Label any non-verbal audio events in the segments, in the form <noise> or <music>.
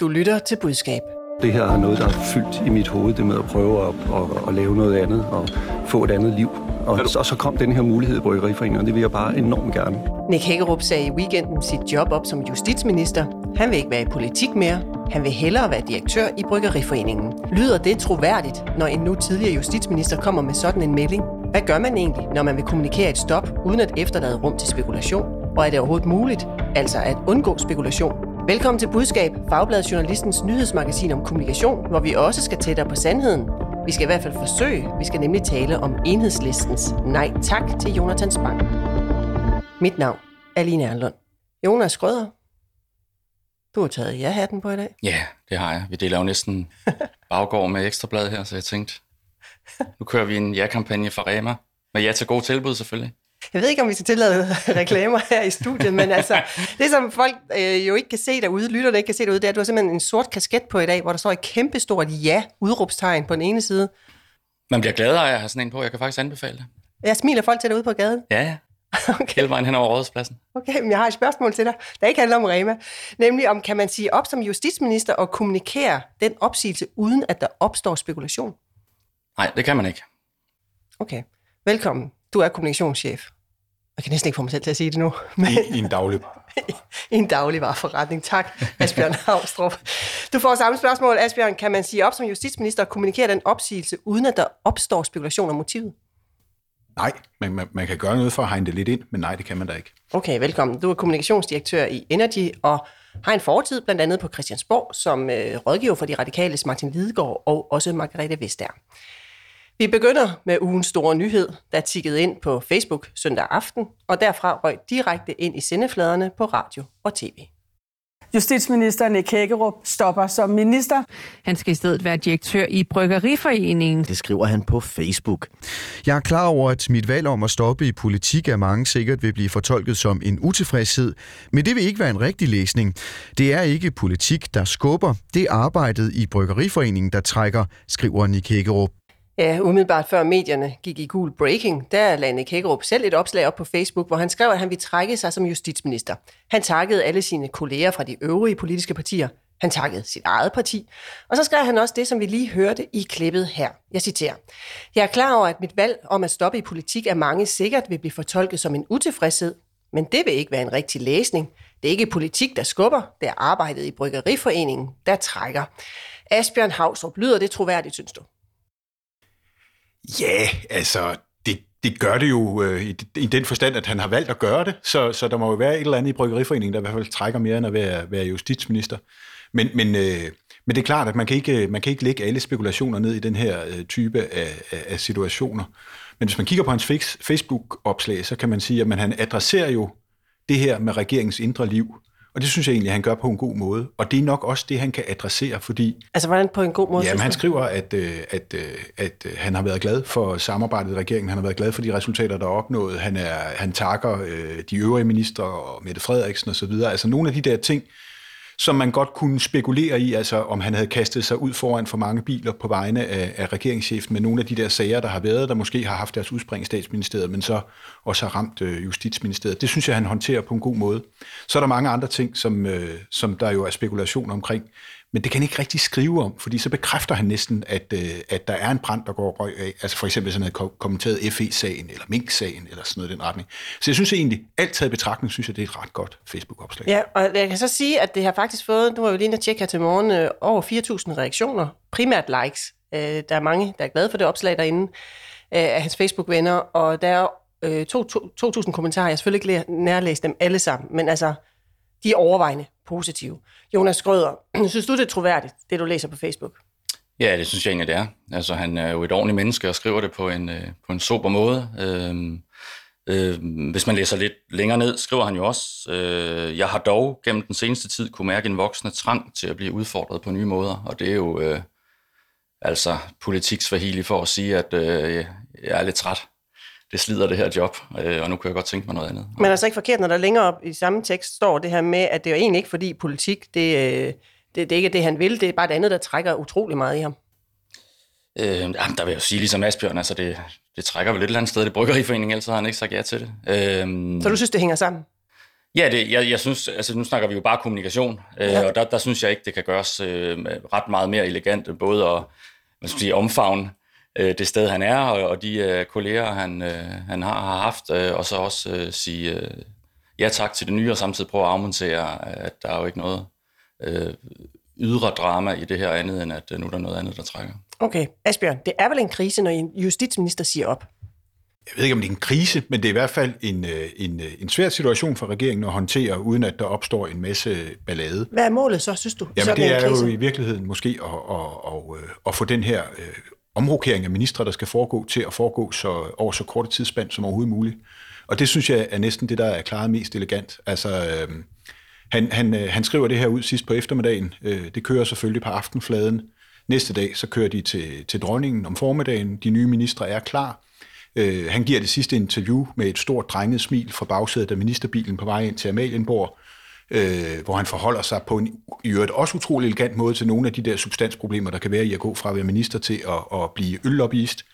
Du lytter til budskab. Det her er noget, der er fyldt i mit hoved, det med at prøve at, at, at lave noget andet og få et andet liv. Og, og så kom den her mulighed i Bryggeriforeningen, og det vil jeg bare enormt gerne. Nick Hækkerup sagde i weekenden sit job op som justitsminister. Han vil ikke være i politik mere. Han vil hellere være direktør i Bryggeriforeningen. Lyder det troværdigt, når en nu tidligere justitsminister kommer med sådan en melding? Hvad gør man egentlig, når man vil kommunikere et stop, uden at efterlade rum til spekulation? Og er det overhovedet muligt, altså at undgå spekulation? Velkommen til Budskab, Fagbladet Journalistens nyhedsmagasin om kommunikation, hvor vi også skal tættere på sandheden. Vi skal i hvert fald forsøge. Vi skal nemlig tale om enhedslistens nej tak til Jonathan Spang. Mit navn er Line Erlund. Jonas Skrøder, du har taget ja-hatten på i dag. Ja, det har jeg. Vi deler jo næsten baggård med ekstrablad her, så jeg tænkte, nu kører vi en ja-kampagne for Rema. Men ja til gode tilbud selvfølgelig. Jeg ved ikke, om vi skal tillade <laughs> reklamer her i studiet, men altså, det som folk øh, jo ikke kan se derude, lytterne ikke kan se derude, det er, at du har simpelthen en sort kasket på i dag, hvor der står et kæmpestort ja-udråbstegn på den ene side. Man bliver glad at have sådan en på. Jeg kan faktisk anbefale det. Jeg smiler folk til derude på gaden. Ja, ja. <laughs> Okay. Hele vejen hen over rådhuspladsen. Okay, men jeg har et spørgsmål til dig, der ikke handler om Rema. Nemlig om, kan man sige op som justitsminister og kommunikere den opsigelse, uden at der opstår spekulation? Nej, det kan man ikke. Okay, velkommen. Du er kommunikationschef. Jeg kan næsten ikke få mig selv til at sige det nu. <laughs> Men... I, I en daglig <laughs> I en dagligvarerforretning. Tak, Asbjørn <laughs> Havstrup. Du får samme spørgsmål, Asbjørn. Kan man sige op som justitsminister og kommunikere den opsigelse, uden at der opstår spekulation om motivet? Nej, men man, man kan gøre noget for at hegne det lidt ind, men nej, det kan man da ikke. Okay, velkommen. Du er kommunikationsdirektør i Energy og har en fortid blandt andet på Christiansborg som øh, rådgiver for de radikale Martin Lidegaard og også Margrethe Vestager. Vi begynder med ugens store nyhed, der tikkede ind på Facebook søndag aften, og derfra røg direkte ind i sendefladerne på radio og tv. Justitsminister Nick Hækkerup stopper som minister. Han skal i stedet være direktør i Bryggeriforeningen. Det skriver han på Facebook. Jeg er klar over, at mit valg om at stoppe i politik af mange sikkert vil blive fortolket som en utilfredshed, men det vil ikke være en rigtig læsning. Det er ikke politik, der skubber. Det er arbejdet i Bryggeriforeningen, der trækker, skriver Nick Hækkerup. Ja, umiddelbart før medierne gik i gul breaking, der lagde Nick Hækkerup selv et opslag op på Facebook, hvor han skrev, at han ville trække sig som justitsminister. Han takkede alle sine kolleger fra de øvrige politiske partier. Han takkede sit eget parti. Og så skrev han også det, som vi lige hørte i klippet her. Jeg citerer. Jeg er klar over, at mit valg om at stoppe i politik er mange sikkert vil blive fortolket som en utilfredshed, men det vil ikke være en rigtig læsning. Det er ikke politik, der skubber. Det er arbejdet i Bryggeriforeningen, der trækker. Asbjørn Havsrup, lyder det troværdigt, synes du? Ja, altså, det, det gør det jo øh, i, i den forstand, at han har valgt at gøre det, så, så der må jo være et eller andet i Bryggeriforeningen, der i hvert fald trækker mere end at være, være justitsminister. Men, men, øh, men det er klart, at man kan, ikke, man kan ikke lægge alle spekulationer ned i den her øh, type af, af, af situationer. Men hvis man kigger på hans Facebook-opslag, så kan man sige, at man, han adresserer jo det her med regeringens indre liv, og det synes jeg egentlig, han gør på en god måde. Og det er nok også det, han kan adressere, fordi... Altså, hvordan på en god måde? Jamen, han skriver, at, øh, at, øh, at, at han har været glad for samarbejdet i regeringen. Han har været glad for de resultater, der er opnået. Han, er, han takker øh, de øvrige ministre og Mette Frederiksen osv. Altså, nogle af de der ting, som man godt kunne spekulere i, altså om han havde kastet sig ud foran for mange biler på vegne af, af regeringschefen med nogle af de der sager, der har været, der måske har haft deres udspring i statsministeriet, men så også har ramt øh, justitsministeriet. Det synes jeg, han håndterer på en god måde. Så er der mange andre ting, som, øh, som der jo er spekulation omkring. Men det kan han ikke rigtig skrive om, fordi så bekræfter han næsten, at, øh, at der er en brand, der går røg af. Altså for eksempel, hvis han havde kommenteret FE-sagen, eller Mink-sagen, eller sådan noget i den retning. Så jeg synes egentlig, alt taget betragtning, synes jeg, det er et ret godt Facebook-opslag. Ja, og jeg kan så sige, at det har faktisk fået, nu var vi lige at tjekke her til morgen, øh, over 4.000 reaktioner, primært likes. Øh, der er mange, der er glade for det opslag derinde øh, af hans Facebook-venner, og der er øh, 2.000 kommentarer. Jeg har selvfølgelig ikke nærlæst dem alle sammen, men altså, de er overvejende positive. Jonas Grøder, <clears throat> synes du, det er troværdigt, det du læser på Facebook? Ja, det synes jeg egentlig, det er. Altså, han er jo et ordentligt menneske og skriver det på en, øh, på en super måde. Øhm, øh, hvis man læser lidt længere ned, skriver han jo også, øh, jeg har dog gennem den seneste tid kunne mærke en voksende trang til at blive udfordret på nye måder, og det er jo øh, altså politiksforhili for at sige, at øh, jeg er lidt træt det slider det her job, øh, og nu kan jeg godt tænke mig noget andet. Men altså ikke forkert, når der længere op i samme tekst står det her med, at det er jo egentlig ikke fordi politik, det, øh, det, det er ikke det, han vil, det er bare det andet, der trækker utrolig meget i ham. Øh, jamen, der vil jeg jo sige, ligesom Asbjørn, altså det, det trækker vel et eller andet sted, det bryggeriforening, ellers har han ikke sagt ja til det. Øh, Så du synes, det hænger sammen? Ja, det, jeg, jeg synes, altså nu snakker vi jo bare kommunikation, øh, ja. og der, der synes jeg ikke, det kan gøres øh, ret meget mere elegant, både at hvad skal sige, omfavne øh, det sted, han er, og, og de øh, kolleger, han, øh, han har, har haft, øh, og så også øh, sige øh, ja tak til det nye, og samtidig prøve at afmontere, at der er jo ikke noget øh, ydre drama i det her andet, end at øh, nu er der noget andet, der trækker. Okay, Asbjørn, det er vel en krise, når en justitsminister siger op? Jeg ved ikke, om det er en krise, men det er i hvert fald en, øh, en, øh, en svær situation for regeringen at håndtere, uden at der opstår en masse ballade. Hvad er målet så, synes du? Jamen, det er jo i virkeligheden måske at, at, at, øh, at få den her uh, omrokering af ministre, der skal foregå, til at foregå så, over så korte tidsspand som overhovedet muligt. Og det synes jeg er næsten det, der er klaret mest elegant. Altså, øh, han, han, øh, han skriver det her ud sidst på eftermiddagen. Øh, det kører selvfølgelig på aftenfladen. Næste dag, så kører de til, til dronningen om formiddagen. De nye ministre er klar. Øh, han giver det sidste interview med et stort drenget smil fra bagsædet af ministerbilen på vej ind til Amalienborg, øh, hvor han forholder sig på en i øvrigt også utrolig elegant måde til nogle af de der substansproblemer, der kan være i at gå fra at være minister til at, at blive øllobbyist.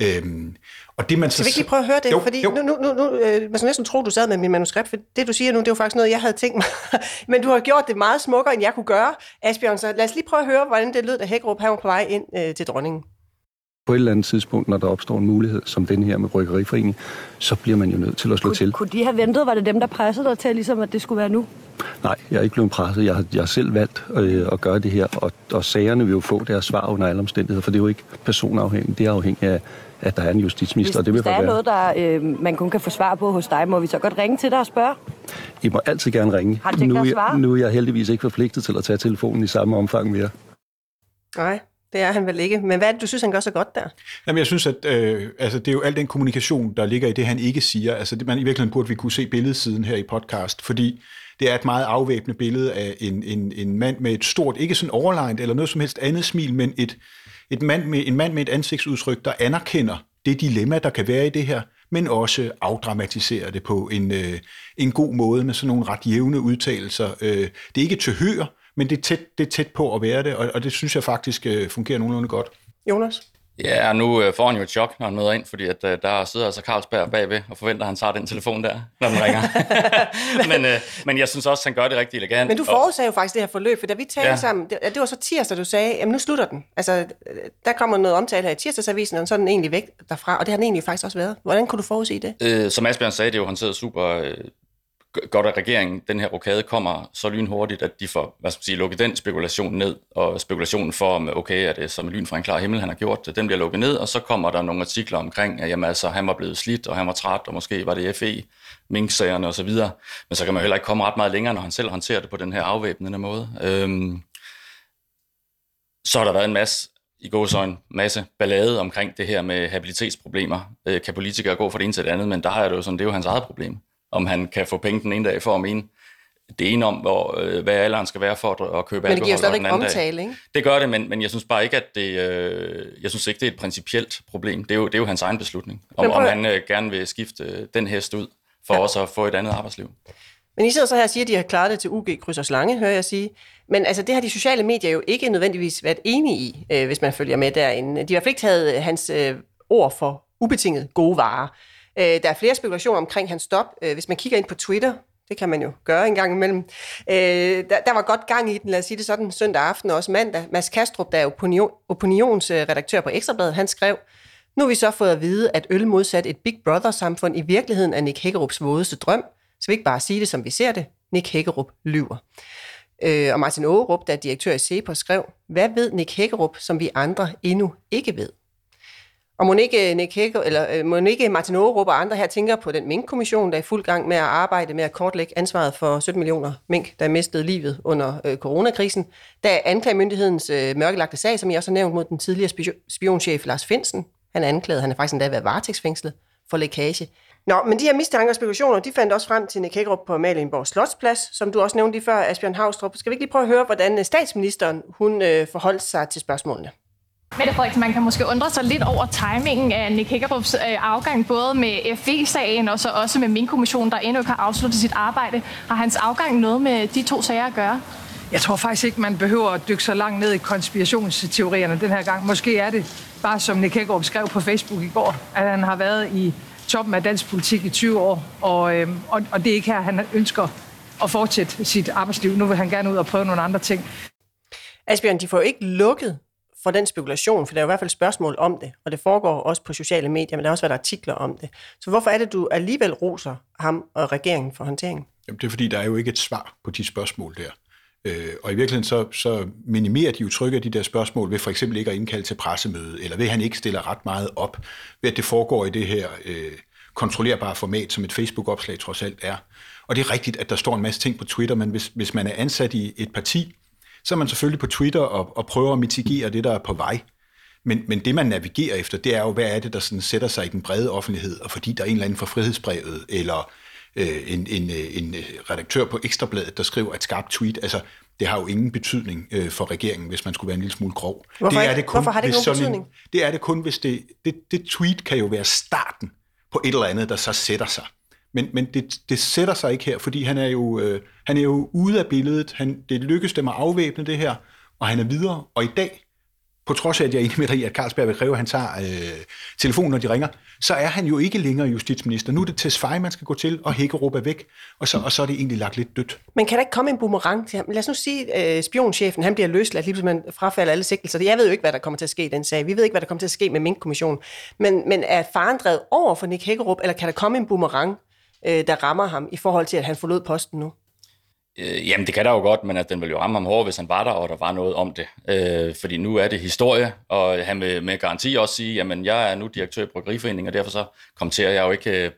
Øhm, og det, man så... Skal vi ikke lige prøve at høre det? Jo, Fordi jo. nu, nu, nu, nu øh, man skal næsten tro, du sad med min manuskript, for det, du siger nu, det er jo faktisk noget, jeg havde tænkt mig. <laughs> Men du har gjort det meget smukkere, end jeg kunne gøre, Asbjørn. Så lad os lige prøve at høre, hvordan det lød, da Hækkerup han var på vej ind øh, til dronningen på et eller andet tidspunkt, når der opstår en mulighed, som den her med Bryggeriforeningen, så bliver man jo nødt til at slå kunne, til. Kunne de have ventet? Var det dem, der pressede dig til, ligesom, at det skulle være nu? Nej, jeg er ikke blevet presset. Jeg har, jeg har selv valgt øh, at gøre det her, og, og sagerne vil jo få deres svar under alle omstændigheder, for det er jo ikke personafhængigt. Det er afhængigt af, at der er en justitsminister, hvis, og det vil hvis der er være. noget, der øh, man kun kan få svar på hos dig, må vi så godt ringe til dig og spørge? I må altid gerne ringe. Har du nu, at er, nu er jeg heldigvis ikke forpligtet til at tage telefonen i samme omfang mere. Nej, det er han vel ikke. Men hvad er det, du synes, han gør så godt der? Jamen, jeg synes, at øh, altså, det er jo al den kommunikation, der ligger i det, han ikke siger. Altså, det, man, I virkeligheden burde vi kunne se billedsiden her i podcast, fordi det er et meget afvæbnende billede af en, en, en mand med et stort, ikke sådan overlegnet eller noget som helst andet smil, men et, et mand med, en mand med et ansigtsudtryk, der anerkender det dilemma, der kan være i det her, men også afdramatiserer det på en, øh, en god måde med sådan nogle ret jævne udtalelser. Øh, det er ikke til høre, men det er, tæt, det er tæt på at være det, og, og det synes jeg faktisk øh, fungerer nogenlunde godt. Jonas? Ja, nu øh, får han jo et chok, når han møder ind, fordi at, øh, der sidder altså Carlsberg bagved og forventer, at han tager den telefon der, når den ringer. <laughs> men, øh, men jeg synes også, at han gør det rigtig elegant. Men du forudsagde jo faktisk det her forløb, for da vi talte ja. Ja. sammen, det, det var så tirsdag, du sagde, jamen nu slutter den. Altså, der kommer noget omtale her i tirsdagsavisen, og så er den egentlig væk derfra, og det har den egentlig faktisk også været. Hvordan kunne du forudse det? Øh, som Asbjørn sagde, det er jo håndteret super øh, godt, at regeringen, den her rokade, kommer så lynhurtigt, at de får hvad skal man sige, lukket den spekulation ned, og spekulationen for, om okay, er det som lyn fra en klar himmel, han har gjort det, den bliver lukket ned, og så kommer der nogle artikler omkring, at jamen, altså, han var blevet slidt, og han var træt, og måske var det FE, minksagerne osv., men så kan man heller ikke komme ret meget længere, når han selv håndterer det på den her afvæbnende måde. Øhm, så har der været en masse i gåsøjne masse ballade omkring det her med habilitetsproblemer. Øh, kan politikere gå fra det ene til det andet, men der jeg det jo sådan, det er jo hans eget problem. Om han kan få penge den ene dag for at mene det ene om, hvor, øh, hvad alderen skal være for at, at købe Men det giver alkohol, stadigvæk anden dag. omtale, ikke? Det gør det, men, men jeg synes bare ikke, at det, øh, jeg synes ikke, det er et principielt problem. Det er jo, det er jo hans egen beslutning, om, om han øh, gerne vil skifte øh, den hest ud, for ja. også at få et andet arbejdsliv. Men I sidder så her og siger, at de har klaret det til UG kryds og slange, hører jeg sige. Men altså, det har de sociale medier jo ikke nødvendigvis været enige i, øh, hvis man følger med derinde. De har i hvert fald ikke taget øh, hans øh, ord for ubetinget gode varer. Øh, der er flere spekulationer omkring hans stop. Øh, hvis man kigger ind på Twitter, det kan man jo gøre en gang imellem. Øh, der, der var godt gang i den, lad os sige det sådan, søndag aften og også mandag. Mads Kastrup, der er opinion, opinionsredaktør på Ekstrabladet, han skrev, nu har vi så fået at vide, at øl modsat et Big Brother-samfund i virkeligheden er Nick Hækkerups vådeste drøm. Så vi ikke bare sige det, som vi ser det. Nick Hækkerup lyver. Øh, og Martin Aarup, der er direktør i Cepos, skrev, hvad ved Nick Hækkerup, som vi andre endnu ikke ved? Og Monique, øh, Nick Hækker, eller, øh, Monique Martin Aarup og andre her tænker på den minkkommission, der er i fuld gang med at arbejde med at kortlægge ansvaret for 17 millioner mink, der mistede livet under øh, coronakrisen. Der er anklagemyndighedens øh, mørkelagte sag, som jeg også har nævnt mod den tidligere spi- spionchef Lars Finsen. Han er anklaget, han er faktisk endda været varetægtsfængslet for lækage. Nå, men de her mistanker og spekulationer, de fandt også frem til Nick Hækkerup på Malienborg Slotsplads, som du også nævnte lige før, Asbjørn Havstrup. Skal vi ikke lige prøve at høre, hvordan øh, statsministeren hun øh, forholdt sig til spørgsmålene? Mette Frederiksen, man kan måske undre sig lidt over timingen af Nick Hækkerups øh, afgang, både med FE-sagen og så også med Mink-kommissionen, der endnu ikke har afsluttet sit arbejde. Har hans afgang noget med de to sager at gøre? Jeg tror faktisk ikke, man behøver at dykke så langt ned i konspirationsteorierne den her gang. Måske er det bare, som Nick Hækkerup skrev på Facebook i går, at han har været i toppen af dansk politik i 20 år, og, øh, og, og det er ikke her, han ønsker at fortsætte sit arbejdsliv. Nu vil han gerne ud og prøve nogle andre ting. Asbjørn, de får jo ikke lukket for den spekulation, for der er i hvert fald spørgsmål om det, og det foregår også på sociale medier, men der har også været artikler om det. Så hvorfor er det, du alligevel roser ham og regeringen for håndteringen? Jamen, det er fordi, der er jo ikke et svar på de spørgsmål der. Øh, og i virkeligheden så, så minimerer de jo trykket af de der spørgsmål ved for eksempel ikke at indkalde til pressemøde, eller ved at han ikke stiller ret meget op, ved at det foregår i det her øh, kontrollerbare format, som et Facebook-opslag trods alt er. Og det er rigtigt, at der står en masse ting på Twitter, men hvis, hvis man er ansat i et parti, så er man selvfølgelig på Twitter og, og prøver at mitigere det, der er på vej. Men, men det, man navigerer efter, det er jo, hvad er det, der sådan sætter sig i den brede offentlighed, og fordi der er en eller anden for frihedsbrevet, eller øh, en, en, en redaktør på Ekstrabladet, der skriver et skarpt tweet, altså det har jo ingen betydning øh, for regeringen, hvis man skulle være en lille smule grov. Hvorfor, det er det kun, hvorfor har det ikke nogen betydning? En, det er det kun, hvis det, det, det tweet kan jo være starten på et eller andet, der så sætter sig. Men, men det, det sætter sig ikke her, fordi han er jo, øh, han er jo ude af billedet. Han, det lykkes dem at afvæbne det her, og han er videre. Og i dag, på trods af, at jeg er enig med dig i, at Carlsberg vil kræve, at han tager øh, telefonen, når de ringer, så er han jo ikke længere justitsminister. Nu er det Tesfaye, man skal gå til, og Hækkerup er væk, og så, og så er det egentlig lagt lidt dødt. Men kan der ikke komme en boomerang til ham? Lad os nu sige, at øh, spionchefen han bliver løsladt, lige man frafalder alle sigtelser. Jeg ved jo ikke, hvad der kommer til at ske i den sag. Vi ved ikke, hvad der kommer til at ske med Mink-kommissionen. Men, men er faren drevet over for Nick Hækkerup, eller kan der komme en boomerang, øh, der rammer ham i forhold til, at han forlod posten nu? Øh, jamen, det kan der jo godt, men at den vil jo ramme ham hårdt, hvis han var der, og der var noget om det. Øh, fordi nu er det historie, og han vil med garanti også sige, jamen, jeg er nu direktør i Bryggeriforeningen, og derfor så kommenterer jeg jo ikke øh,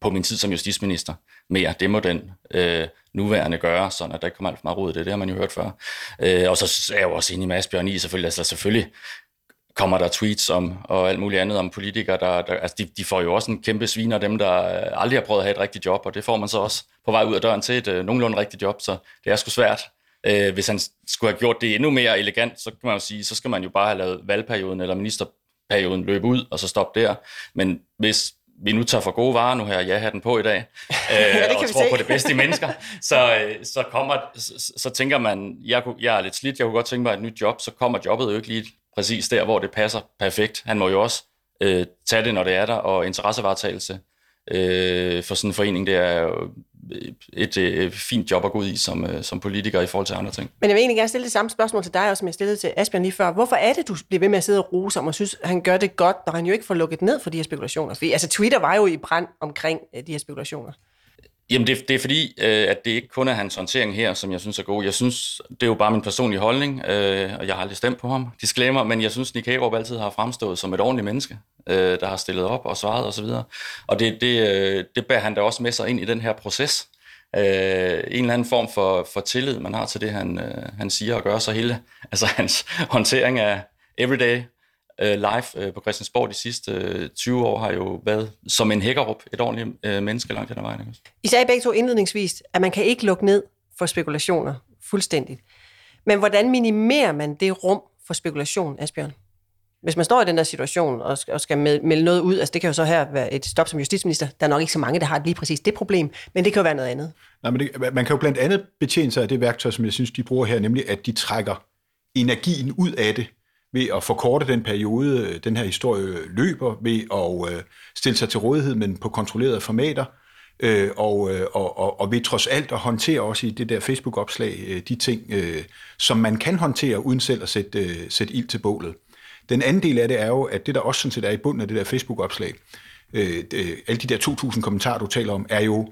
på min tid som justitsminister mere. Det må den øh, nuværende gøre, så at der ikke kommer alt for meget råd det. Det har man jo hørt før. Øh, og så er jeg jo også enig med Asbjørn i, selvfølgelig, altså selvfølgelig kommer der tweets om, og alt muligt andet om politikere, der, der altså de, de får jo også en kæmpe sviner, dem der aldrig har prøvet at have et rigtigt job, og det får man så også på vej ud af døren til et uh, nogenlunde rigtigt job, så det er sgu svært. Uh, hvis han skulle have gjort det endnu mere elegant, så kan man jo sige, så skal man jo bare have lavet valgperioden eller ministerperioden løbe ud, og så stoppe der. Men hvis vi nu tager for gode varer nu her, jeg har den på i dag, <laughs> øh, og tror se. på det bedste i mennesker, <laughs> så, øh, så, kommer, så, så tænker man, jeg, jeg er lidt slidt, jeg kunne godt tænke mig et nyt job, så kommer jobbet jo ikke lige præcis der, hvor det passer perfekt. Han må jo også øh, tage det, når det er der, og interessevaretagelse øh, for sådan en forening, det er jo et, et øh, fint job at gå ud i som, øh, som politiker i forhold til andre ting. Men jeg vil egentlig gerne stille det samme spørgsmål til dig, også, som jeg stillede til Asbjørn lige før. Hvorfor er det, du bliver ved med at sidde og rose om, og synes, at han gør det godt, når han jo ikke får lukket ned for de her spekulationer? Fordi altså, Twitter var jo i brand omkring øh, de her spekulationer. Jamen, det, det er fordi, øh, at det ikke kun er hans håndtering her, som jeg synes er god. Jeg synes, det er jo bare min personlige holdning, øh, og jeg har aldrig stemt på ham. Disclaimer, men jeg synes, Nick Hagerup altid har fremstået som et ordentligt menneske, øh, der har stillet op og svaret osv. Og, og det, det, øh, det bærer han da også med sig ind i den her proces. Øh, en eller anden form for, for tillid, man har til det, han, øh, han siger og gør, så hele altså hans håndtering af everyday øh, live øh, på Christiansborg de sidste øh, 20 år har jo været som en hækkerup, et ordentligt øh, menneske langt hen ad vejen. Ikke? I sagde begge to indledningsvis, at man kan ikke lukke ned for spekulationer fuldstændigt. Men hvordan minimerer man det rum for spekulation, Asbjørn? Hvis man står i den der situation og skal, og skal melde noget ud, altså det kan jo så her være et stop som justitsminister, der er nok ikke så mange, der har lige præcis det problem, men det kan jo være noget andet. Nej, men det, man kan jo blandt andet betjene sig af det værktøj, som jeg synes, de bruger her, nemlig at de trækker energien ud af det ved at forkorte den periode, øh, den her historie løber, ved at øh, stille sig til rådighed, men på kontrollerede formater, øh, og, øh, og, og, og ved trods alt at håndtere også i det der Facebook-opslag øh, de ting, som man kan håndtere uden selv at sætte, sætte ild til bålet. Den anden del af det er jo, at det der også sådan set er i bunden af det der Facebook-opslag, alle de der 2.000 kommentarer, du taler om, er jo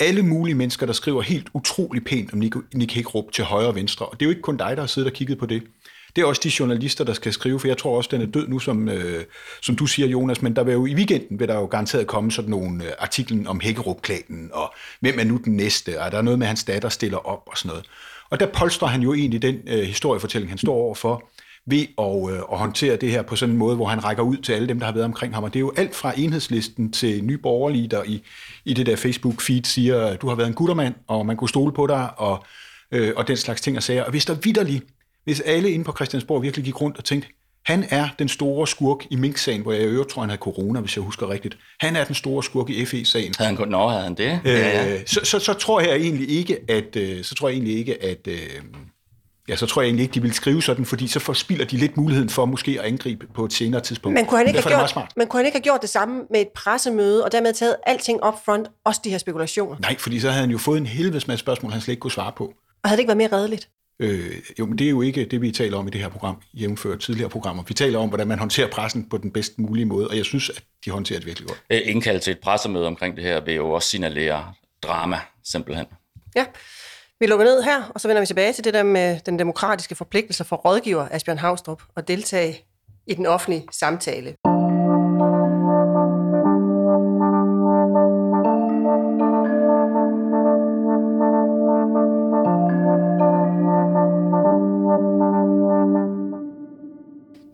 alle mulige mennesker, der skriver helt utrolig pænt om Nick Hækrup til højre og venstre. Og det er jo ikke kun dig, der har siddet og kigget på det. Det er også de journalister, der skal skrive, for jeg tror også, den er død nu, som, øh, som du siger, Jonas, men der vil jo i weekenden vil der jo garanteret komme sådan nogle øh, artiklen om Hækkerup-klanen, og hvem er nu den næste, og der er noget med, at hans datter stiller op og sådan noget. Og der polstrer han jo egentlig den øh, historiefortælling, han står overfor, ved at, øh, at håndtere det her på sådan en måde, hvor han rækker ud til alle dem, der har været omkring ham. Og det er jo alt fra enhedslisten til nye borgerlige, der i, i det der Facebook-feed siger, du har været en guttermand, og man kunne stole på dig, og, øh, og den slags ting og sager. Og hvis der vidderligt hvis alle inde på Christiansborg virkelig gik rundt og tænkte, han er den store skurk i Mink-sagen, hvor jeg i øvrigt tror, han havde corona, hvis jeg husker rigtigt. Han er den store skurk i FE-sagen. Havde han kun Nå, havde han det? Øh, ja, ja. Så, så, så, tror jeg egentlig ikke, at, øh, så tror jeg egentlig ikke, at, øh, ja, så tror jeg egentlig ikke, de vil skrive sådan, fordi så forspilder de lidt muligheden for måske at angribe på et senere tidspunkt. Men kunne han ikke, have gjort, smart. men kunne han ikke have gjort det samme med et pressemøde, og dermed taget alting op front, også de her spekulationer? Nej, fordi så havde han jo fået en helvedes masse spørgsmål, han slet ikke kunne svare på. Og havde det ikke været mere redeligt? Øh, jo, men det er jo ikke det, vi taler om i det her program, jævnført tidligere programmer. Vi taler om, hvordan man håndterer pressen på den bedst mulige måde, og jeg synes, at de håndterer det virkelig godt. Øh, Indkaldt til et pressemøde omkring det her vil jo også signalere drama, simpelthen. Ja. Vi lukker ned her, og så vender vi tilbage til det der med den demokratiske forpligtelse for rådgiver Asbjørn Havstrup og deltage i den offentlige samtale.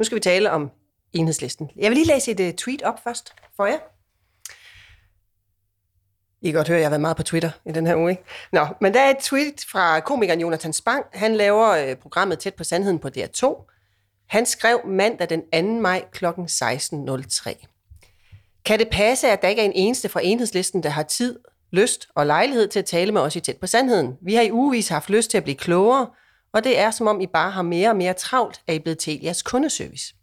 Nu skal vi tale om enhedslisten. Jeg vil lige læse et uh, tweet op først for jer. I kan godt høre, at jeg har været meget på Twitter i den her uge. Ikke? Nå, men der er et tweet fra komikeren Jonathan Spang. Han laver uh, programmet Tæt på Sandheden på DR2. Han skrev mandag den 2. maj kl. 16.03. Kan det passe, at der ikke er en eneste fra enhedslisten, der har tid, lyst og lejlighed til at tale med os i Tæt på Sandheden? Vi har i ugevis haft lyst til at blive klogere, og det er som om I bare har mere og mere travlt, at I er blevet til jeres kundeservice.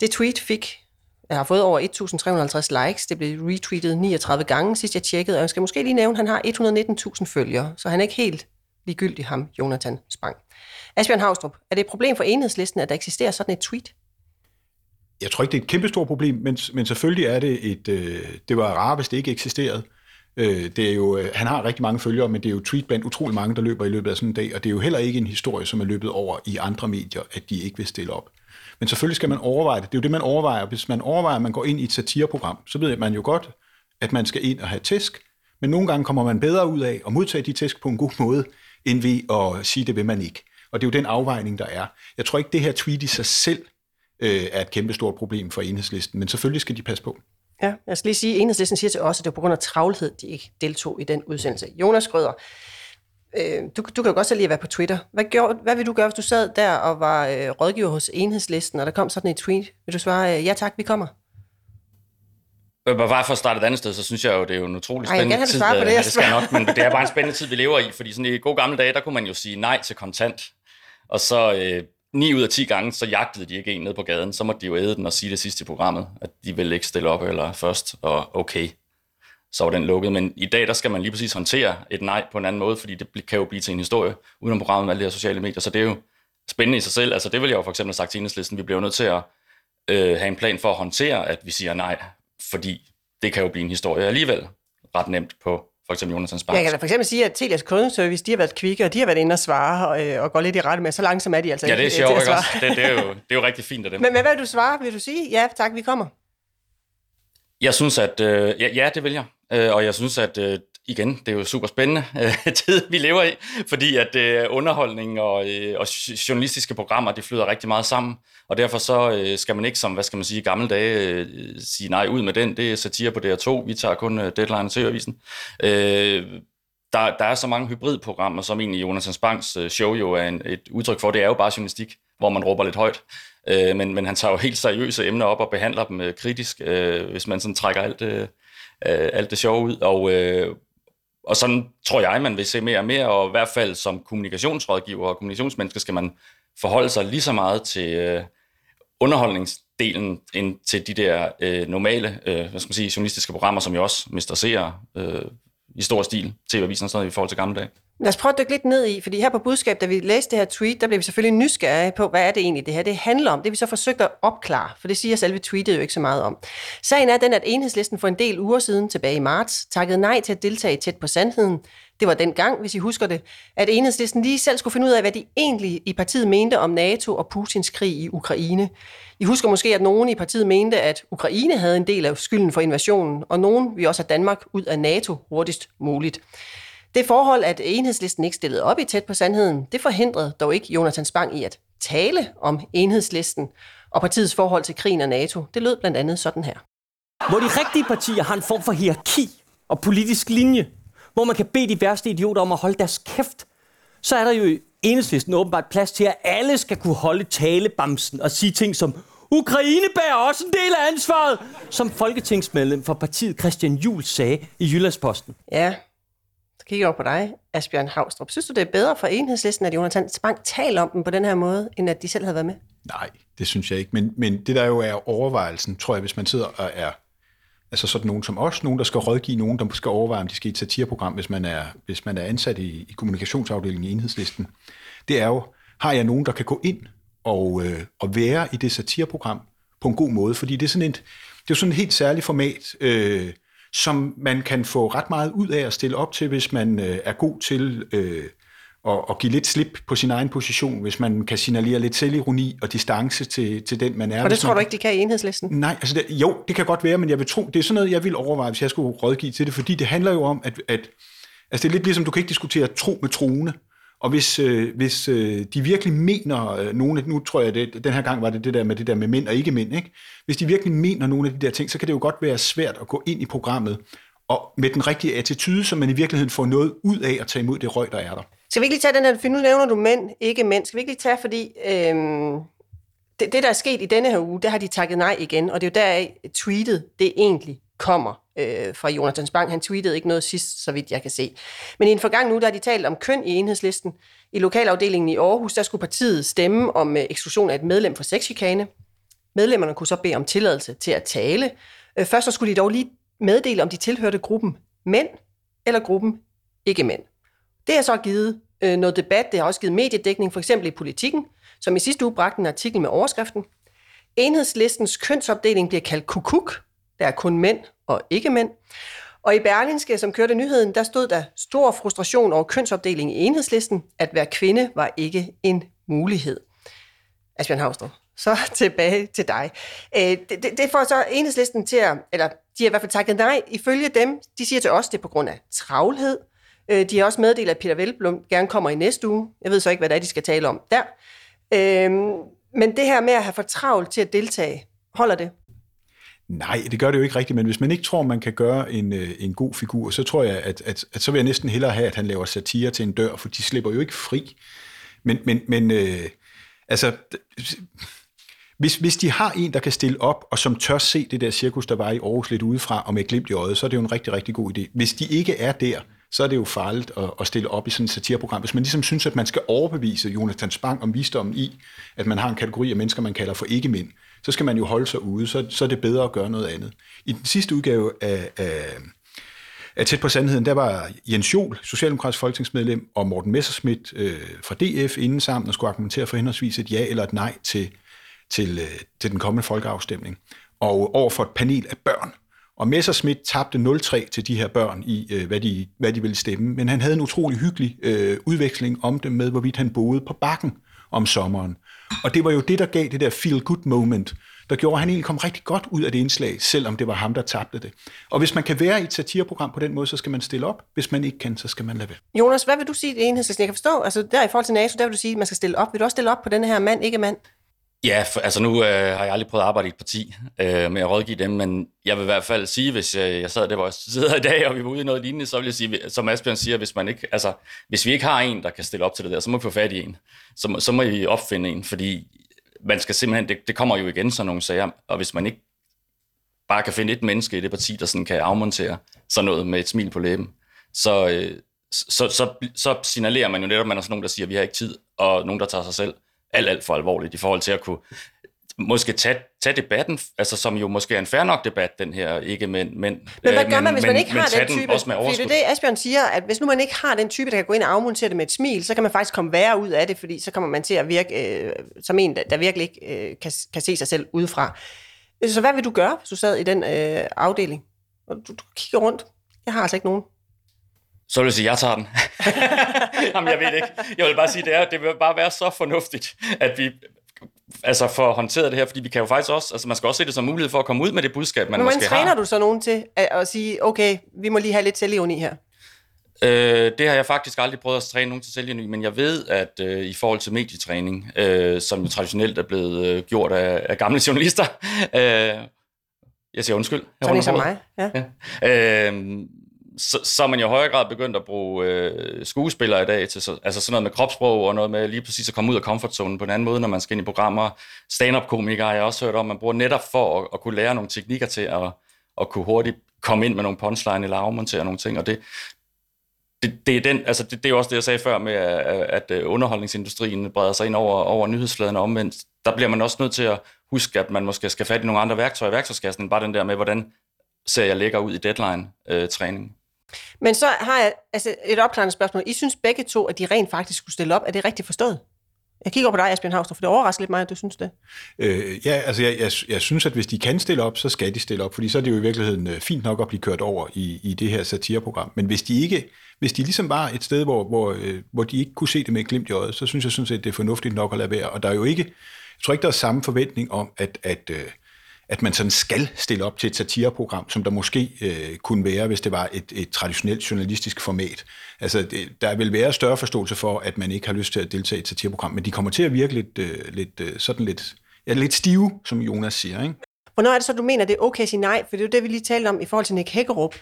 Det tweet fik jeg har fået over 1.350 likes. Det blev retweetet 39 gange, sidst jeg tjekkede. Og jeg skal måske lige nævne, at han har 119.000 følgere, så han er ikke helt ligegyldig ham, Jonathan Spang. Asbjørn Havstrup, er det et problem for enhedslisten, at der eksisterer sådan et tweet? Jeg tror ikke, det er et kæmpestort problem, men, men selvfølgelig er det et... Øh, det var rart, hvis det ikke eksisterede. Øh, det er jo, øh, han har rigtig mange følgere, men det er jo tweet blandt utrolig mange, der løber i løbet af sådan en dag, og det er jo heller ikke en historie, som er løbet over i andre medier, at de ikke vil stille op. Men selvfølgelig skal man overveje det. Det er jo det, man overvejer. Hvis man overvejer, at man går ind i et satireprogram, så ved man jo godt, at man skal ind og have tæsk. Men nogle gange kommer man bedre ud af at modtage de tæsk på en god måde, end ved at sige, det vil man ikke. Og det er jo den afvejning, der er. Jeg tror ikke, det her tweet i sig selv øh, er et kæmpestort problem for enhedslisten, men selvfølgelig skal de passe på. Ja, jeg skal lige sige, at enhedslisten siger til os, at det er på grund af travlhed, de ikke deltog i den udsendelse. Jonas Grøder, øh, du, du kan jo godt selv lige være på Twitter. Hvad, gjorde, hvad vil du gøre, hvis du sad der og var øh, rådgiver hos enhedslisten, og der kom sådan et tweet? Vil du svare, øh, ja tak, vi kommer? Bare for at starte et andet sted, så synes jeg jo, det er jo en utrolig Ej, jeg spændende have, du tid. på øh, det, ja, jeg det skal jeg nok, men det er bare en spændende tid, vi lever i, fordi sådan i gode gamle dage, der kunne man jo sige nej til kontant. Og så øh, 9 ud af 10 gange, så jagtede de ikke en ned på gaden, så måtte de jo æde den og sige det sidste i programmet, at de ville ikke stille op eller først, og okay, så var den lukket. Men i dag, der skal man lige præcis håndtere et nej på en anden måde, fordi det kan jo blive til en historie udenom programmet med alle de her sociale medier, så det er jo spændende i sig selv. Altså det vil jeg jo for eksempel have sagt til enhedslisten, vi bliver jo nødt til at øh, have en plan for at håndtere, at vi siger nej, fordi det kan jo blive en historie alligevel ret nemt på for eksempel Jonathan Sparks. Jeg kan da for eksempel sige, at Telias kundeservice, de har været kvikke, og de har været inde og svare og, øh, og går lidt i rette med. Så langsomt er de altså Ja, det er øh, sjovt, ikke også? Det, det, er jo, <laughs> det er jo rigtig fint af dem. Men, men hvad vil du svare? Vil du sige, ja tak, vi kommer? Jeg synes, at øh, ja, ja, det vil jeg. Øh, og jeg synes, at øh, igen, det er jo super spændende øh, <laughs> tid, vi lever i, fordi at øh, underholdning og, øh, og journalistiske programmer, det flyder rigtig meget sammen, og derfor så øh, skal man ikke som, hvad skal man sige, i gamle dage øh, sige nej ud med den. Det er satire på DR2, vi tager kun øh, deadline til avisen. Øh, der, der er så mange hybridprogrammer, som egentlig Jonas Spangs øh, show jo er en, et udtryk for. Det er jo bare journalistik, hvor man råber lidt højt. Øh, men, men han tager jo helt seriøse emner op og behandler dem øh, kritisk, øh, hvis man sådan trækker alt, øh, øh alt det sjove ud. Og, øh, og sådan tror jeg, man vil se mere og mere, og i hvert fald som kommunikationsrådgiver og kommunikationsmenneske skal man forholde sig lige så meget til øh, underholdningsdelen end til de der øh, normale øh, hvad skal man sige, journalistiske programmer, som jo også mister seere øh, i stor stil, TV-avisen og sådan noget i forhold til gamle dage. Lad os prøve at dykke lidt ned i, fordi her på budskab, da vi læste det her tweet, der blev vi selvfølgelig nysgerrige på, hvad er det egentlig, det her det handler om. Det vi så forsøgt at opklare, for det siger selve tweetet jo ikke så meget om. Sagen er den, at enhedslisten for en del uger siden, tilbage i marts, takkede nej til at deltage tæt på sandheden. Det var den gang, hvis I husker det, at enhedslisten lige selv skulle finde ud af, hvad de egentlig i partiet mente om NATO og Putins krig i Ukraine. I husker måske, at nogen i partiet mente, at Ukraine havde en del af skylden for invasionen, og nogen vi også have Danmark ud af NATO hurtigst muligt. Det forhold, at enhedslisten ikke stillede op i tæt på sandheden, det forhindrede dog ikke Jonathan Spang i at tale om enhedslisten og partiets forhold til krigen og NATO. Det lød blandt andet sådan her. Hvor de rigtige partier har en form for hierarki og politisk linje, hvor man kan bede de værste idioter om at holde deres kæft, så er der jo i enhedslisten åbenbart plads til, at alle skal kunne holde talebamsen og sige ting som Ukraine bærer også en del af ansvaret, som folketingsmedlem for partiet Christian Juhl sagde i Jyllandsposten. Ja, så kigger jeg over på dig, Asbjørn Havstrup. Synes du, det er bedre for enhedslisten, at Jonathan Spang taler om dem på den her måde, end at de selv havde været med? Nej, det synes jeg ikke. Men, men det der jo er overvejelsen, tror jeg, hvis man sidder og er altså sådan nogen som os, nogen, der skal rådgive nogen, der skal overveje, om de skal i et satireprogram, hvis man er, hvis man er ansat i, i kommunikationsafdelingen i enhedslisten, det er jo, har jeg nogen, der kan gå ind og, øh, og være i det satireprogram på en god måde, fordi det er sådan et, det er sådan et helt særligt format, øh, som man kan få ret meget ud af at stille op til, hvis man øh, er god til øh, at, at give lidt slip på sin egen position, hvis man kan signalere lidt selvironi og distance til, til den, man er. Og det tror man, du ikke, de kan i enhedslisten? Nej, altså det, jo, det kan godt være, men jeg vil tro, det er sådan noget, jeg vil overveje, hvis jeg skulle rådgive til det, fordi det handler jo om, at, at altså det er lidt ligesom, du kan ikke diskutere tro med troende. Og hvis, øh, hvis øh, de virkelig mener øh, nogle af, nu tror jeg, det, den her gang var det det der med det der med mænd og ikke mænd, ikke? hvis de virkelig mener nogle af de der ting, så kan det jo godt være svært at gå ind i programmet og med den rigtige attitude, så man i virkeligheden får noget ud af at tage imod det røg, der er der. Skal vi ikke lige tage den her, for nu nævner du mænd, ikke mænd. Skal vi ikke lige tage, fordi øhm, det, det, der er sket i denne her uge, der har de takket nej igen, og det er jo deraf tweetet, det egentlig kommer øh, fra Jonathan Spang. Han tweetede ikke noget sidst, så vidt jeg kan se. Men i en forgang nu, der har de talt om køn i enhedslisten. I lokalafdelingen i Aarhus, der skulle partiet stemme om øh, eksklusion af et medlem for sexchikane. Medlemmerne kunne så bede om tilladelse til at tale. Øh, først så skulle de dog lige meddele, om de tilhørte gruppen mænd eller gruppen ikke mænd. Det har så givet øh, noget debat, det har også givet mediedækning, for eksempel i politikken, som i sidste uge bragte en artikel med overskriften. Enhedslistens kønsopdeling bliver kaldt kukuk. Der er kun mænd og ikke mænd. Og i Berlingske, som kørte nyheden, der stod der stor frustration over kønsopdeling i enhedslisten. At være kvinde var ikke en mulighed. Asbjørn Havstrup, så <laughs> tilbage til dig. Øh, det, det, det får så enhedslisten til at, eller de har i hvert fald takket nej. Ifølge dem, de siger til os, det er på grund af travlhed. Øh, de har også meddelt, at Peter Velblom gerne kommer i næste uge. Jeg ved så ikke, hvad det er, de skal tale om der. Øh, men det her med at have for travlt til at deltage, holder det? Nej, det gør det jo ikke rigtigt, men hvis man ikke tror, man kan gøre en, øh, en god figur, så tror jeg, at, at, at så vil jeg næsten hellere have, at han laver satire til en dør, for de slipper jo ikke fri. Men, men, men øh, altså, hvis, hvis de har en, der kan stille op, og som tør se det der cirkus, der var i Aarhus lidt udefra, og med glimt i øjet, så er det jo en rigtig, rigtig god idé. Hvis de ikke er der, så er det jo farligt at, at stille op i sådan et satireprogram. Hvis man ligesom synes, at man skal overbevise Jonathan Spang om visdommen i, at man har en kategori af mennesker, man kalder for ikke-mænd, så skal man jo holde sig ude, så, så er det bedre at gøre noget andet. I den sidste udgave af, af, af Tæt på Sandheden, der var Jens Jol, socialdemokratisk folketingsmedlem, og Morten Messerschmidt øh, fra DF inden sammen og skulle argumentere for henholdsvis et ja eller et nej til, til, øh, til den kommende folkeafstemning. Og over for et panel af børn. Og Messerschmidt tabte 0-3 til de her børn i, øh, hvad, de, hvad de ville stemme. Men han havde en utrolig hyggelig øh, udveksling om dem med, hvorvidt han boede på bakken om sommeren. Og det var jo det, der gav det der feel-good moment, der gjorde, at han egentlig kom rigtig godt ud af det indslag, selvom det var ham, der tabte det. Og hvis man kan være i et satireprogram på den måde, så skal man stille op. Hvis man ikke kan, så skal man lade være. Jonas, hvad vil du sige det enhedslisten? Jeg kan forstå, altså der i forhold til NATO, der vil du sige, at man skal stille op. Vil du også stille op på den her mand, ikke mand? Ja, for, altså nu øh, har jeg aldrig prøvet at arbejde i et parti øh, med at rådgive dem, men jeg vil i hvert fald sige, hvis jeg, jeg sad der, hvor jeg sidder i dag, og vi var ude i noget lignende, så vil jeg sige, som Asbjørn siger, hvis, man ikke, altså, hvis vi ikke har en, der kan stille op til det der, så må vi få fat i en. Så, så må vi opfinde en, fordi man skal simpelthen, det, det kommer jo igen sådan nogle sager, og hvis man ikke bare kan finde et menneske i det parti, der sådan kan afmontere sådan noget med et smil på læben, så, øh, så, så, så signalerer man jo netop, at man er sådan nogen, der siger, at vi har ikke tid, og nogen, der tager sig selv alt, alt for alvorligt i forhold til at kunne måske tage, tage debatten, altså som jo måske er en fair nok debat, den her, ikke men... Men, men hvad gør man, hvis man ikke har den type? Den fordi det er det, Asbjørn siger, at hvis nu man ikke har den type, der kan gå ind og afmontere det med et smil, så kan man faktisk komme værre ud af det, fordi så kommer man til at virke øh, som en, der virkelig ikke øh, kan, kan se sig selv udefra. Så hvad vil du gøre, hvis du sad i den øh, afdeling? Og du, du kigger rundt. Jeg har altså ikke nogen. Så vil jeg sige, at jeg tager den. <laughs> Jamen, jeg ved det ikke. Jeg vil bare sige, det, er, det vil bare være så fornuftigt, at vi altså får håndteret det her, fordi vi kan jo faktisk også, altså man skal også se det som mulighed for at komme ud med det budskab, man Men måske træner har. du så nogen til at, at sige, okay, vi må lige have lidt selvivni her? Øh, det har jeg faktisk aldrig prøvet at træne nogen til selvhjælp, men jeg ved, at øh, i forhold til medietræning, øh, som jo traditionelt er blevet øh, gjort af, af gamle <laughs> journalister, øh, jeg siger undskyld. Sådan som mig, ja. ja. Øh, så, så er man jo i højere grad begyndt at bruge øh, skuespillere i dag til så, altså sådan noget med kropssprog og noget med lige præcis at komme ud af komfortzonen på en anden måde, når man skal ind i programmer. Stand-up-komikere har jeg også hørt om, man bruger netop for at, at kunne lære nogle teknikker til at, at kunne hurtigt komme ind med nogle punchline eller afmontere nogle ting, og det, det, det, er den, altså det, det er også det, jeg sagde før med, øh, at, at underholdningsindustrien breder sig ind over, over nyhedsfladen omvendt. Der bliver man også nødt til at huske, at man måske skal fat i nogle andre værktøjer i værktøjskassen, end bare den der med, hvordan ser jeg lækker ud i deadline-træning. Øh, men så har jeg altså et opklarende spørgsmål. I synes begge to, at de rent faktisk skulle stille op. Er det rigtigt forstået? Jeg kigger på dig, Asbjørn Havstrup, for det overrasker lidt mig, at du synes det. Øh, ja, altså jeg, jeg, jeg synes, at hvis de kan stille op, så skal de stille op, fordi så er det jo i virkeligheden øh, fint nok at blive kørt over i, i det her satireprogram. Men hvis de ikke, hvis de ligesom var et sted, hvor, hvor, øh, hvor de ikke kunne se det med et glimt i øjet, så synes jeg sådan set, det er fornuftigt nok at lade være. Og der er jo ikke, jeg tror ikke, der er samme forventning om, at, at øh, at man sådan skal stille op til et satireprogram, som der måske øh, kunne være, hvis det var et, et traditionelt journalistisk format. Altså, det, der vil være større forståelse for, at man ikke har lyst til at deltage i et satireprogram, men de kommer til at virke lidt, øh, lidt øh, sådan lidt, ja, lidt stive, som Jonas siger, ikke? Hvornår er det så, du mener, det er okay at sige nej? For det er jo det, vi lige talte om i forhold til Nick Hækkerup.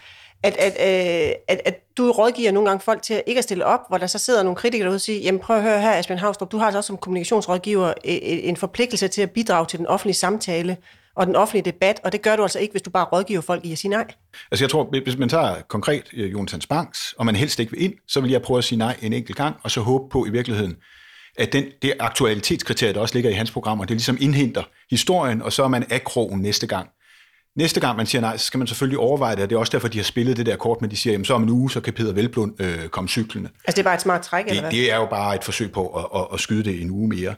At, at, øh, at, at du rådgiver nogle gange folk til ikke at stille op, hvor der så sidder nogle kritikere derude og siger, jamen prøv at høre her, Asbjørn Havstrup, du har altså også som kommunikationsrådgiver øh, øh, en forpligtelse til at bidrage til den offentlige samtale og den offentlige debat, og det gør du altså ikke, hvis du bare rådgiver folk i at sige nej. Altså jeg tror, hvis man tager konkret øh, Jonas Banks, og man helst ikke vil ind, så vil jeg prøve at sige nej en enkelt gang, og så håbe på i virkeligheden, at den, det aktualitetskriterie, der også ligger i hans programmer, det ligesom indhenter historien, og så er man akrogen næste gang. Næste gang man siger nej, så skal man selvfølgelig overveje det, og det er også derfor, de har spillet det der kort med, de siger, jamen så om en uge, så kan Peter Velblund øh, komme cyklende. Altså det er bare et smart træk, det, eller hvad? Det er jo bare et forsøg på at, at, at skyde det en uge mere.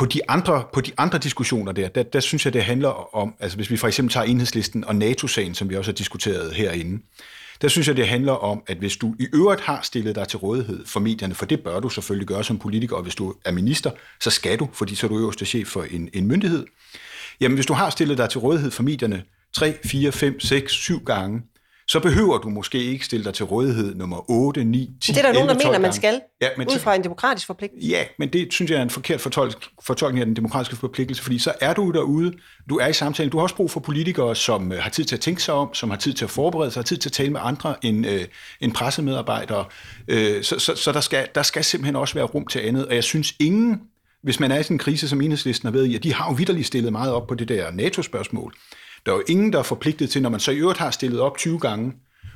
På de andre, på de andre diskussioner der, der, der synes jeg, det handler om, altså hvis vi for eksempel tager enhedslisten og NATO-sagen, som vi også har diskuteret herinde, der synes jeg, det handler om, at hvis du i øvrigt har stillet dig til rådighed for medierne, for det bør du selvfølgelig gøre som politiker, og hvis du er minister, så skal du, fordi så er du øverste chef for en, en myndighed. Jamen hvis du har stillet dig til rådighed for medierne 3, 4, 5, 6, 7 gange, så behøver du måske ikke stille dig til rådighed nummer 8, 9, 10, Det er der 11, nogen, der mener, man skal, ja, men ud fra en demokratisk forpligtelse. Ja, men det synes jeg er en forkert fortolk, fortolkning af den demokratiske forpligtelse, fordi så er du derude, du er i samtalen, du har også brug for politikere, som øh, har tid til at tænke sig om, som har tid til at forberede sig, har tid til at tale med andre end, øh, end pressemedarbejdere. Øh, så så, så der, skal, der skal simpelthen også være rum til andet, og jeg synes ingen, hvis man er i sådan en krise, som enhedslisten har været i, at de har jo vidderligt stillet meget op på det der NATO-spørgsmål. Der er jo ingen, der er forpligtet til, når man så i øvrigt har stillet op 20 gange,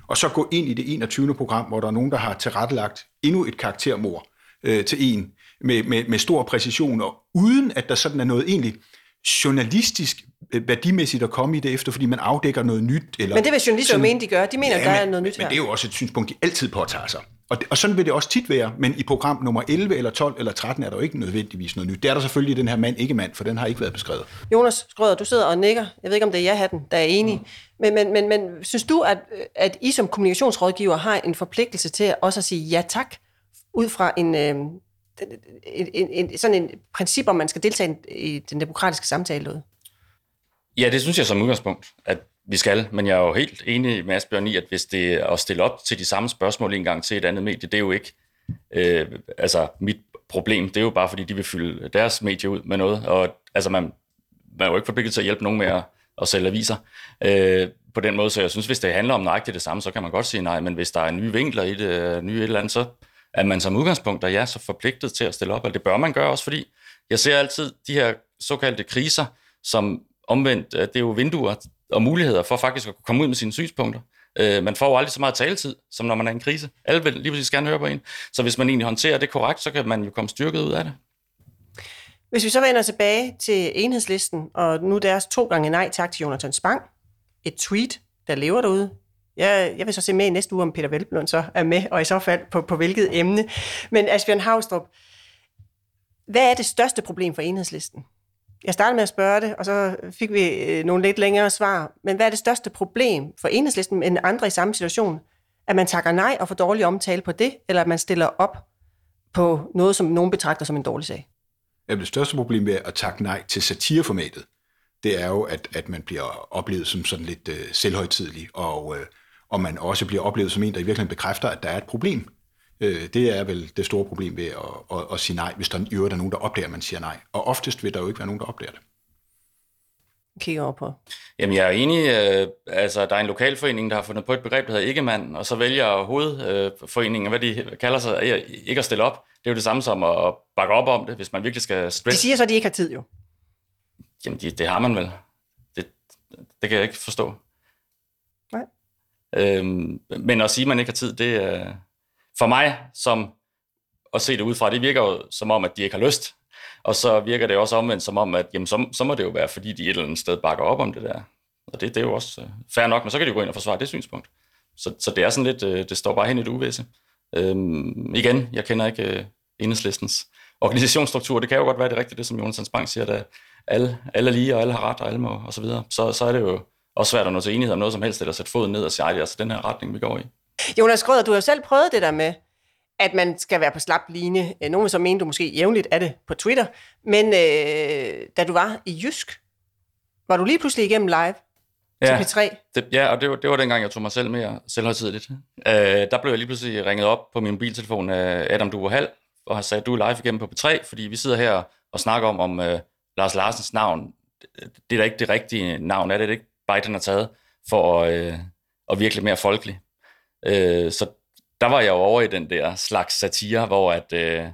og så gå ind i det 21. program, hvor der er nogen, der har tilrettelagt endnu et karaktermord øh, til en med, med, med stor præcision, og uden at der sådan er noget egentlig journalistisk øh, værdimæssigt at komme i det efter, fordi man afdækker noget nyt. Eller men det vil journalister jo mene, de gør. De mener, ja, der men, er noget nyt men her. det er jo også et synspunkt, de altid påtager sig. Og, det, og sådan vil det også tit være, men i program nummer 11 eller 12 eller 13 er der jo ikke nødvendigvis noget nyt. Det er der selvfølgelig den her mand-ikke-mand, for den har ikke været beskrevet. Jonas Skrøder, du sidder og nikker. Jeg ved ikke, om det er ja-hatten, der er enig. Mm. Men, men, men, men synes du, at, at I som kommunikationsrådgiver har en forpligtelse til også at sige ja tak, ud fra en, øh, en, en, en, sådan en princip, om man skal deltage i den demokratiske samtale? Ja, det synes jeg som udgangspunkt, at vi skal, men jeg er jo helt enig med Asbjørn i, at hvis det er at stille op til de samme spørgsmål en gang til et andet medie, det er jo ikke øh, altså mit problem. Det er jo bare, fordi de vil fylde deres medie ud med noget, og altså man, man er jo ikke forpligtet til at hjælpe nogen med at, at sælge aviser øh, på den måde, så jeg synes, hvis det handler om nøjagtigt det samme, så kan man godt sige nej, men hvis der er nye vinkler i det, øh, nye et eller andet, så er man som udgangspunkt, der ja, så forpligtet til at stille op, og det bør man gøre også, fordi jeg ser altid de her såkaldte kriser, som omvendt, øh, det er jo vinduer og muligheder for faktisk at komme ud med sine synspunkter. Øh, man får jo aldrig så meget taletid, som når man er i en krise. Alle vil lige præcis gerne høre på en. Så hvis man egentlig håndterer det korrekt, så kan man jo komme styrket ud af det. Hvis vi så vender tilbage til enhedslisten, og nu deres to gange nej tak til Jonathan Spang, et tweet, der lever derude. Jeg, jeg vil så se med i næste uge, om Peter Velblund så er med, og i så fald på, på hvilket emne. Men Asbjørn Havstrup, hvad er det største problem for enhedslisten? Jeg startede med at spørge det, og så fik vi øh, nogle lidt længere svar. Men hvad er det største problem for enhedslisten end andre i samme situation? At man takker nej og får dårlig omtale på det, eller at man stiller op på noget, som nogen betragter som en dårlig sag? Jamen, det største problem ved at takke nej til satireformatet, det er jo, at, at man bliver oplevet som sådan lidt øh, selvhøjtidlig, og, øh, og man også bliver oplevet som en, der i virkeligheden bekræfter, at der er et problem. Øh, det er vel det store problem ved at, at, at sige nej, hvis der i øvrigt er nogen, der opdager, at man siger nej. Og oftest vil der jo ikke være nogen, der opdager det. Kigger over på. Jamen, jeg er enig. Øh, altså, der er en lokalforening, der har fundet på et begreb, der hedder ikke-mand, og så vælger hovedforeningen, hvad de kalder sig, ikke at stille op. Det er jo det samme som at bakke op om det, hvis man virkelig skal stress. De siger så, at de ikke har tid, jo. Jamen, det, det har man vel. Det, det kan jeg ikke forstå. Nej. Øhm, men at sige, at man ikke har tid, det er for mig, som at se det udefra, det virker jo som om, at de ikke har lyst. Og så virker det også omvendt som om, at jamen, så, så må det jo være, fordi de et eller andet sted bakker op om det der. Og det, det er jo også uh, fair nok, men så kan de jo gå ind og forsvare det synspunkt. Så, så det er sådan lidt, uh, det står bare hen i det uvisse. Øhm, igen, jeg kender ikke uh, enhedslistens organisationsstruktur. Det kan jo godt være det rigtige, det som Jonas Bang siger, at alle, alle er lige, og alle har ret, og alle må, og så videre. Så, så er det jo også svært at nå til enighed om noget som helst, eller sætte foden ned og sige, ej, det er altså den her retning, vi går i. Jonas Grøder, du har jo selv prøvet det der med, at man skal være på slap line. Nogle vil så mene, du måske jævnligt er det på Twitter. Men øh, da du var i Jysk, var du lige pludselig igennem live ja, til P3? Det, ja, og det var, det var dengang, jeg tog mig selv mere selvhøjtidligt. Øh, der blev jeg lige pludselig ringet op på min mobiltelefon af Adam Duverhal, og har sagt, du er live igennem på P3, fordi vi sidder her og snakker om, om øh, Lars Larsens navn. Det er da ikke det rigtige navn, er det, det ikke Biden har taget for øh, at virkelig mere folkelig. Øh, så der var jeg jo over i den der slags satire, hvor at, øh,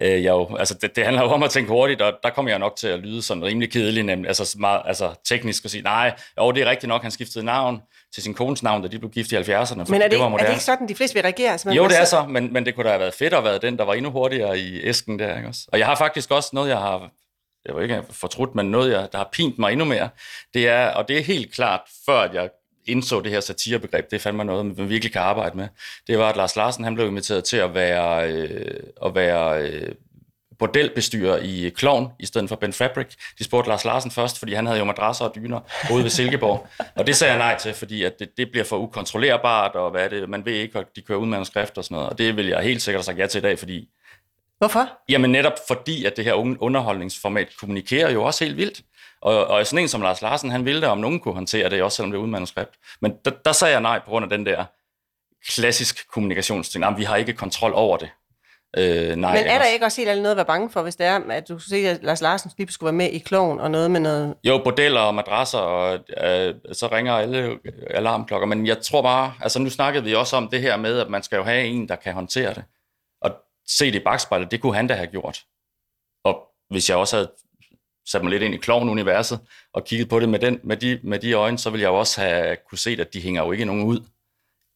øh, jeg jo, altså det, det handler jo om at tænke hurtigt, og der kommer jeg nok til at lyde sådan rimelig kedelig, nemlig, altså, meget, altså teknisk at sige, nej, jo, det er rigtigt nok, han skiftede navn til sin kones navn, da de blev gift i 70'erne. Men er det, det var er det ikke sådan, de fleste vil reagere? Altså, jo, det er så, men, men det kunne da have været fedt at være den, der var endnu hurtigere i æsken der, ikke også? Og jeg har faktisk også noget, jeg har jeg var ikke fortrudt, men noget, jeg, der har pint mig endnu mere, det er, og det er helt klart, før jeg indså det her satirebegreb, det fandt mig noget, man virkelig kan arbejde med, det var, at Lars Larsen han blev inviteret til at være, øh, at være øh, bordelbestyrer i Klovn, i stedet for Ben Fabric. De spurgte Lars Larsen først, fordi han havde jo madrasser og dyner ude ved Silkeborg. <laughs> Og det sagde jeg nej til, fordi at det, det bliver for ukontrollerbart, og hvad er det, man ved ikke, at de kører ud manuskript og sådan noget. Og det vil jeg helt sikkert have sagt ja til i dag, fordi... Hvorfor? Jamen netop fordi, at det her underholdningsformat kommunikerer jo også helt vildt. Og, og sådan en som Lars Larsen, han ville det, om nogen kunne håndtere det, også selvom det er uden manuskript. Men der, der sagde jeg nej på grund af den der klassisk kommunikationsting. Jamen, vi har ikke kontrol over det. Øh, nej, Men er der ikke også helt noget at være bange for, hvis det er, at du siger, at Lars Larsen lige skulle være med i kloven og noget med noget... Jo, bordeller og madrasser, og øh, så ringer alle alarmklokker. Men jeg tror bare, altså nu snakkede vi også om det her med, at man skal jo have en, der kan håndtere det set se det i bagspejlet, det kunne han da have gjort. Og hvis jeg også havde sat mig lidt ind i klovn-universet og kigget på det med, den, med, de, med de øjne, så ville jeg jo også have kunne se, at de hænger jo ikke nogen ud.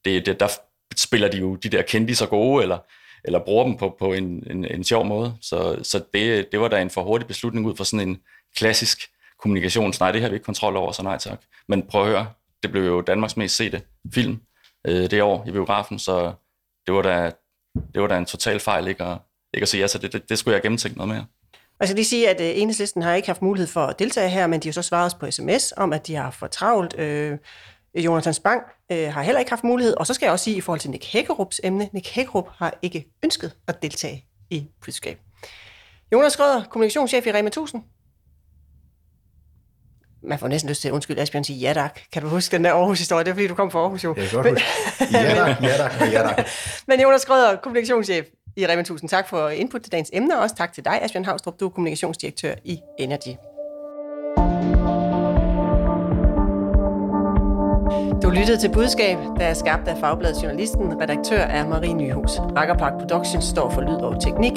Det, det, der spiller de jo de der kendte så gode, eller, eller bruger dem på, på en, en, en sjov måde. Så, så det, det var da en for hurtig beslutning ud fra sådan en klassisk kommunikation. Nej, det har vi ikke kontrol over, så nej tak. Men prøv at høre, det blev jo Danmarks mest sete film øh, det år i biografen, så det var da, det var da en total fejl ikke at, ikke at sige ja, så det, det, det skulle jeg gennemtænke noget mere. Og jeg skal lige sige, at øh, enhedslisten har ikke haft mulighed for at deltage her, men de har så svaret os på sms om, at de har for travlt. Øh, Jonathan Spang øh, har heller ikke haft mulighed. Og så skal jeg også sige i forhold til Nick Hækkerups emne, Nick Hækkerup har ikke ønsket at deltage i flyskab. Jonas Grøder, kommunikationschef i Rema 1000. Man får næsten lyst til, undskyld Asbjørn, sige ja tak. Kan du huske den der Aarhus-historie? Det er fordi, du kom fra Aarhus jo. Jeg kan godt huske. Ja tak, ja tak, ja tak. <laughs> Men Jonas Grøder, kommunikationschef i Rema 1000. Tak for input til dagens emne, og også tak til dig, Asbjørn Havstrup. Du er kommunikationsdirektør i Energy. Du lyttede til Budskab, der er skabt af Fagbladet Journalisten. Redaktør er Marie Nyhus. Rakkerpark Productions står for lyd og teknik.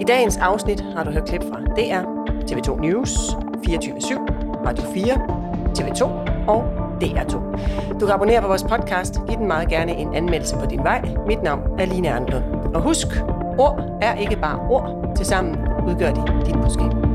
I dagens afsnit har du hørt klip fra DR, TV2 News, 24-7, Radio 4, TV2 og DR2. Du kan abonnere på vores podcast. Giv den meget gerne en anmeldelse på din vej. Mit navn er Line Arnlund. Og husk, ord er ikke bare ord. Tilsammen udgør de dit budskab.